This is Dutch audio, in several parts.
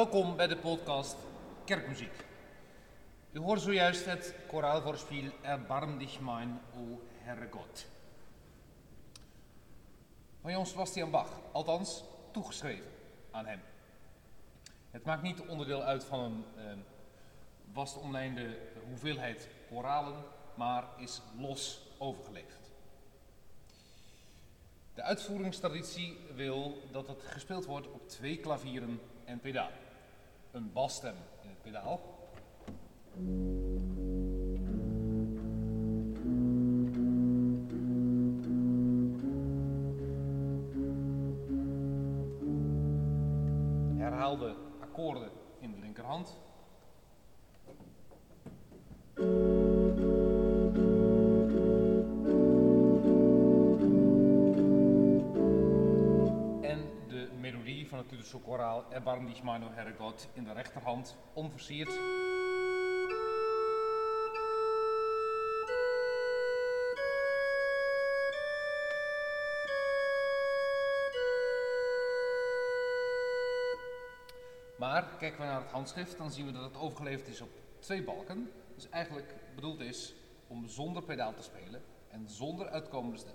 Welkom bij de podcast Kerkmuziek. U hoort zojuist het koraalvoorspiel Erbarm dich mein, o Herrgott. Van Johann Sebastian Bach, althans toegeschreven aan hem. Het maakt niet onderdeel uit van een eh, vast omlijnde hoeveelheid koralen, maar is los overgeleverd. De uitvoeringstraditie wil dat het gespeeld wordt op twee klavieren en pedaal. Een basstem in het pedaal. Koraal Erbarm dich mein, o in de rechterhand, onversierd. Maar kijken we naar het handschrift, dan zien we dat het overgeleverd is op twee balken. Dus eigenlijk bedoeld is om zonder pedaal te spelen en zonder uitkomende stem.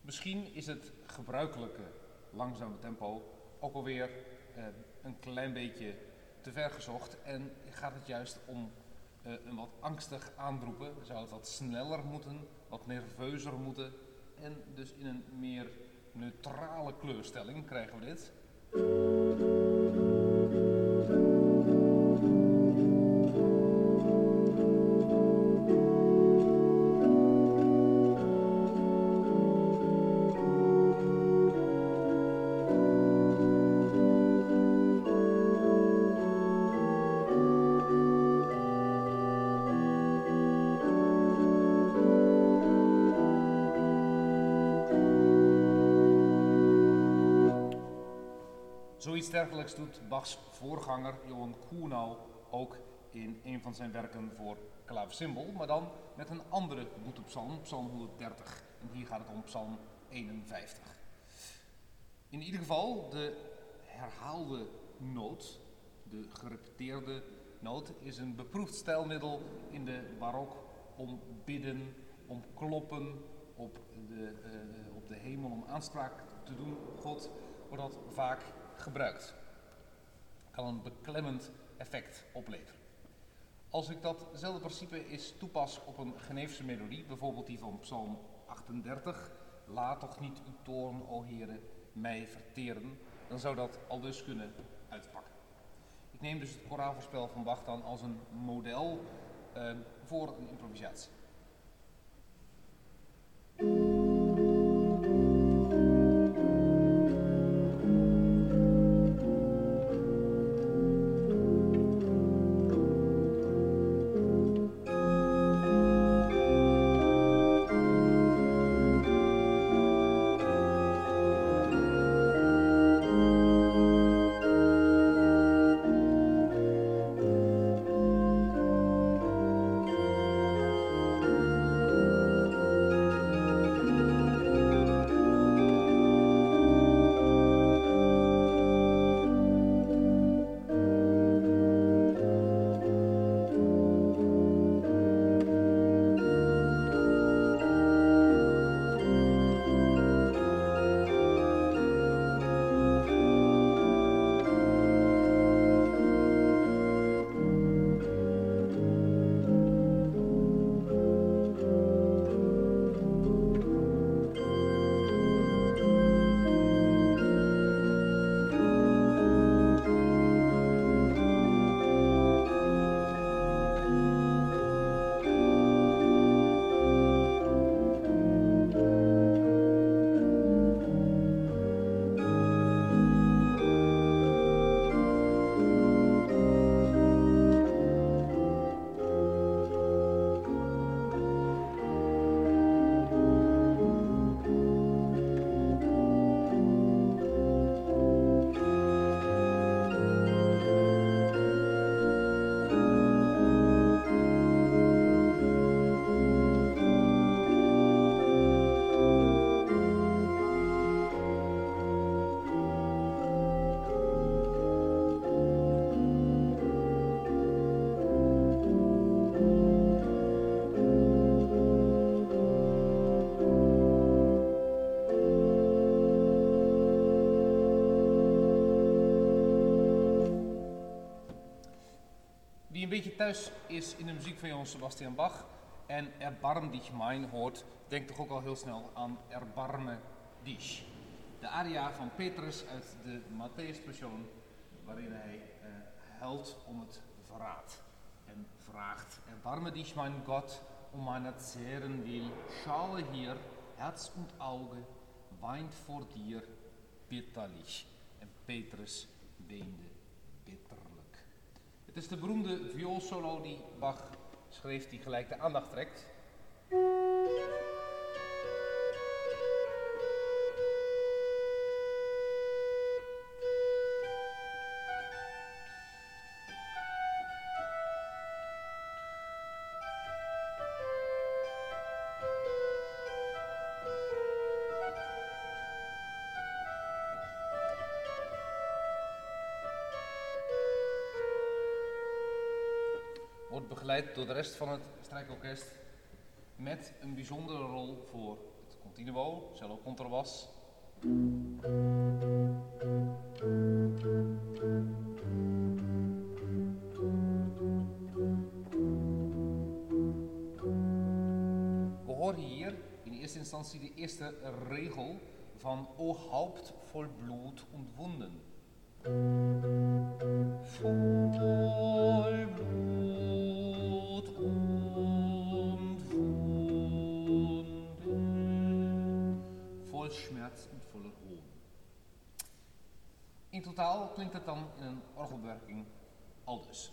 Misschien is het gebruikelijke langzame tempo ook alweer eh, een klein beetje te ver gezocht en gaat het juist om eh, een wat angstig aanroepen. Zou het wat sneller moeten, wat nerveuzer moeten en dus in een meer neutrale kleurstelling krijgen we dit. Zoiets doet Bachs voorganger Johan Kuhnau ook in een van zijn werken voor klavecimbal, maar dan met een andere boetepsalm, psalm 130. En hier gaat het om psalm 51. In ieder geval, de herhaalde noot, de gerepeteerde noot, is een beproefd stijlmiddel in de barok om bidden, om kloppen op de, eh, op de hemel, om aanspraak te doen op God, wordt dat vaak gebruikt. Kan een beklemmend effect opleveren. Als ik datzelfde principe eens toepas op een Geneefse melodie, bijvoorbeeld die van Psalm 38, laat toch niet uw toorn, o heren, mij verteren, dan zou dat al dus kunnen uitpakken. Ik neem dus het koraalvoorspel van Bach dan als een model eh, voor een improvisatie. Beetje thuis is in de muziek van Johann Sebastian Bach en Erbarm dich mein hoort, denkt toch ook al heel snel aan Erbarme dich. De aria van Petrus uit de Matthäus Passion, waarin hij uh, huilt om het verraad. En vraagt, Erbarme dich mein Gott, um meiner Zehren will, schaue hier, Herz und Auge, weint vor dir bitterlich. En Petrus weende. Het is de beroemde vioolsolo die Bach schreef, die gelijk de aandacht trekt. Begeleid door de rest van het strijkorkest met een bijzondere rol voor het continuo, cello contrabas. We horen hier in eerste instantie de eerste regel van O Haupt voll Blut und Wunden. Voll Schmerz und voller Hohn. In totaal klinkt het dan in een orgelwerking aldus.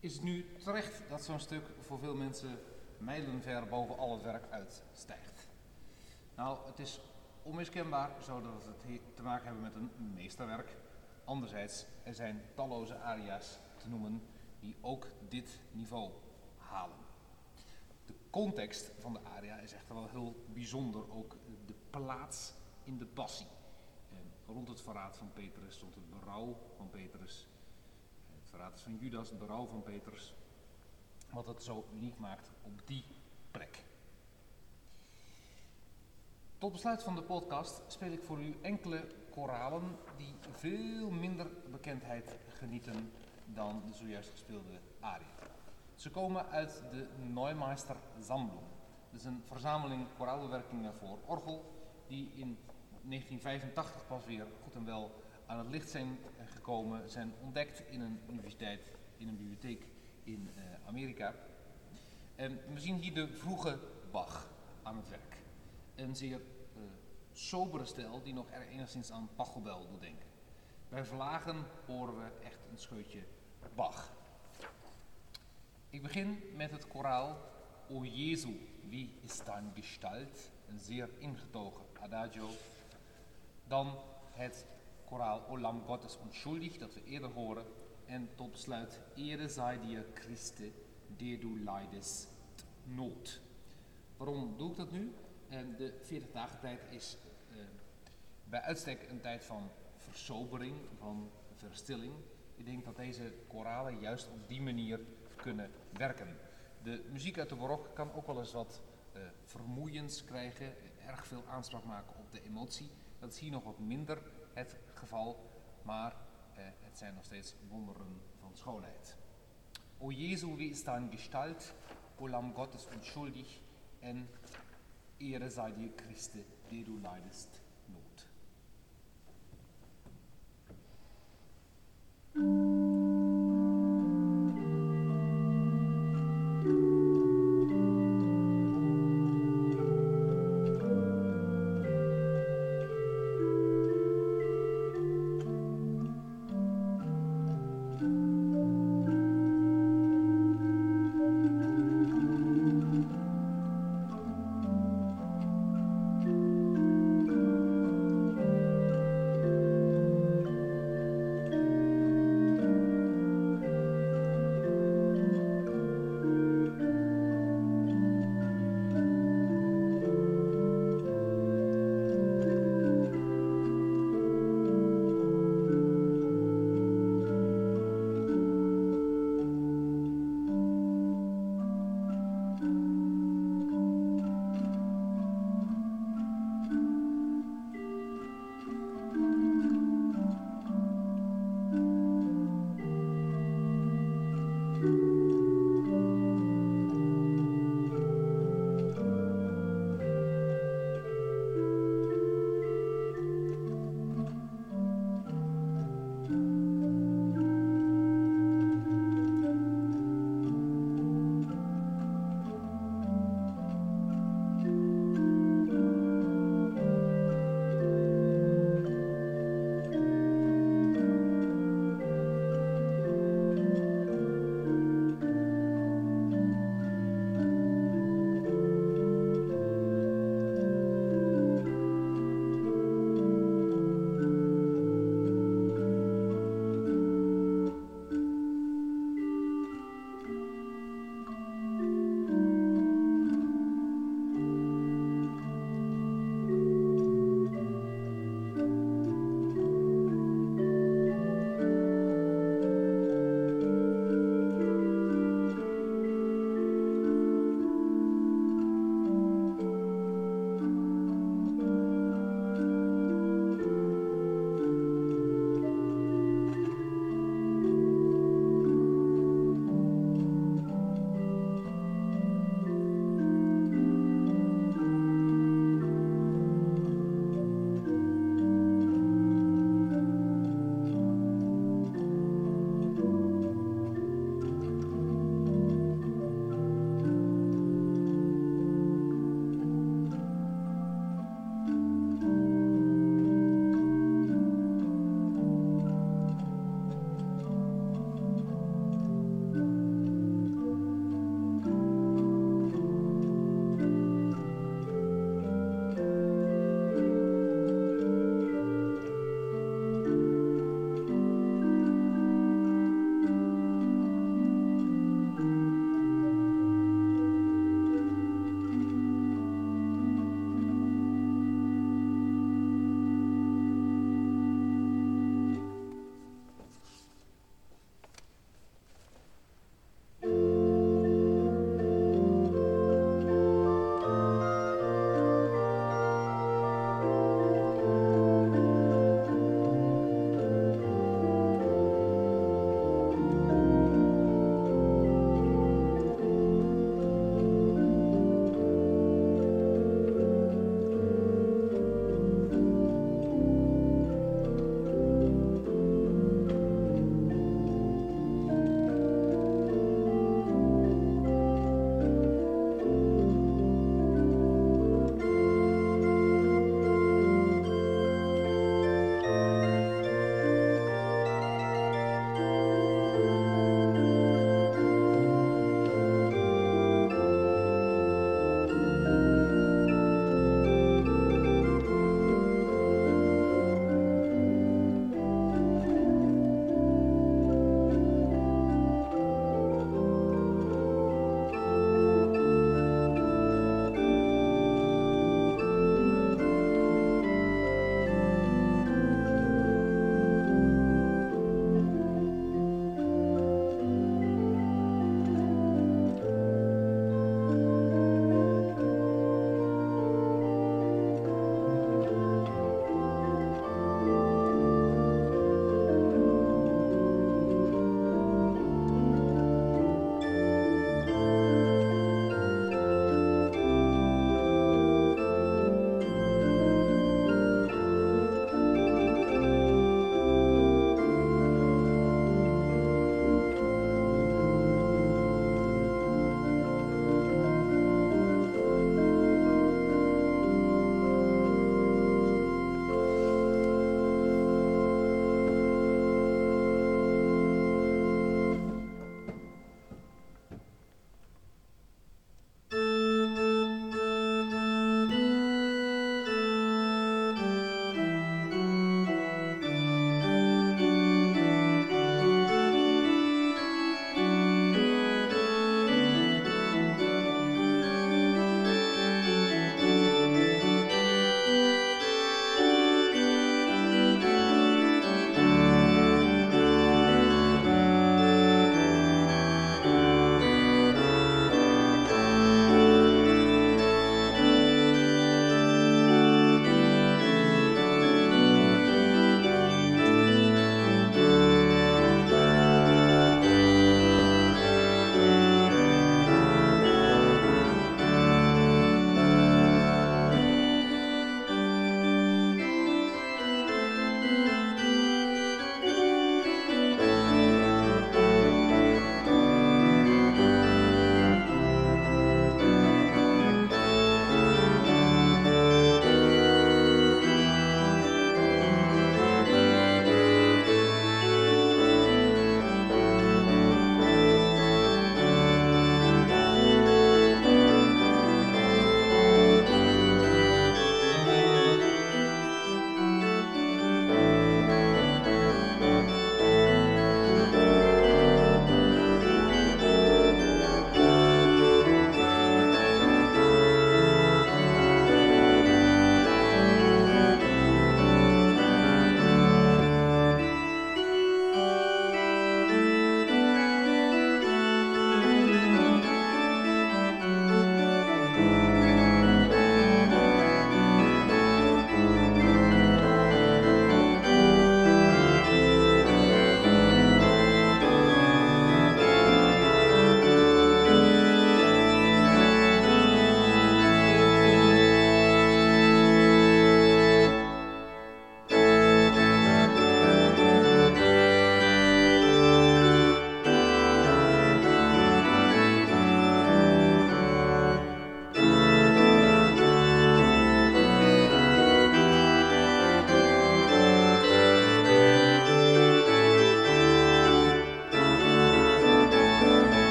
Is het nu terecht dat zo'n stuk voor veel mensen mijlenver boven al het werk uitstijgt? Nou, het is onmiskenbaar zo dat we te maken hebben met een meesterwerk. Anderzijds, er zijn talloze aria's te noemen die ook dit niveau halen. De context van de aria is echter wel heel bijzonder, ook de plaats in de passie. Rond het verraad van Petrus stond het berouw van Petrus. Van Judas, het berouw van Petrus. Wat het zo uniek maakt op die plek. Tot besluit van de podcast speel ik voor u enkele koralen die veel minder bekendheid genieten dan de zojuist gespeelde aria. Ze komen uit de Neumeister Sammlung. Dat is een verzameling koraalbewerkingen voor orgel die in 1985 pas weer goed en wel aan het licht zijn gekomen, zijn ontdekt in een universiteit, in een bibliotheek in uh, Amerika. En we zien hier de vroege Bach aan het werk. Een zeer uh, sobere stijl die nog er enigszins aan Pachelbel doet denken. Bij verlagen horen we echt een scheutje Bach. Ik begin met het koraal O Jesu, wie is dein Gestalt? Een zeer ingetogen adagio. Dan het koraal O Lam Gottes onschuldig, dat we eerder horen. En tot besluit Ere sei dir Christe, der du leidest nood. Waarom doe ik dat nu? En de 40 dagen tijd is uh, bij uitstek een tijd van versobering, van verstilling. Ik denk dat deze koralen juist op die manier kunnen werken. De muziek uit de barok kan ook wel eens wat uh, vermoeiends krijgen, erg veel aanspraak maken op de emotie. Dat is hier nog wat minder het geval, maar uh, het zijn nog steeds wonderen van schoonheid. O Jesu, wie ist dein Gestalt, o Lamm Gottes unschuldig, en Ehre sei dir, Christe, der du leidest.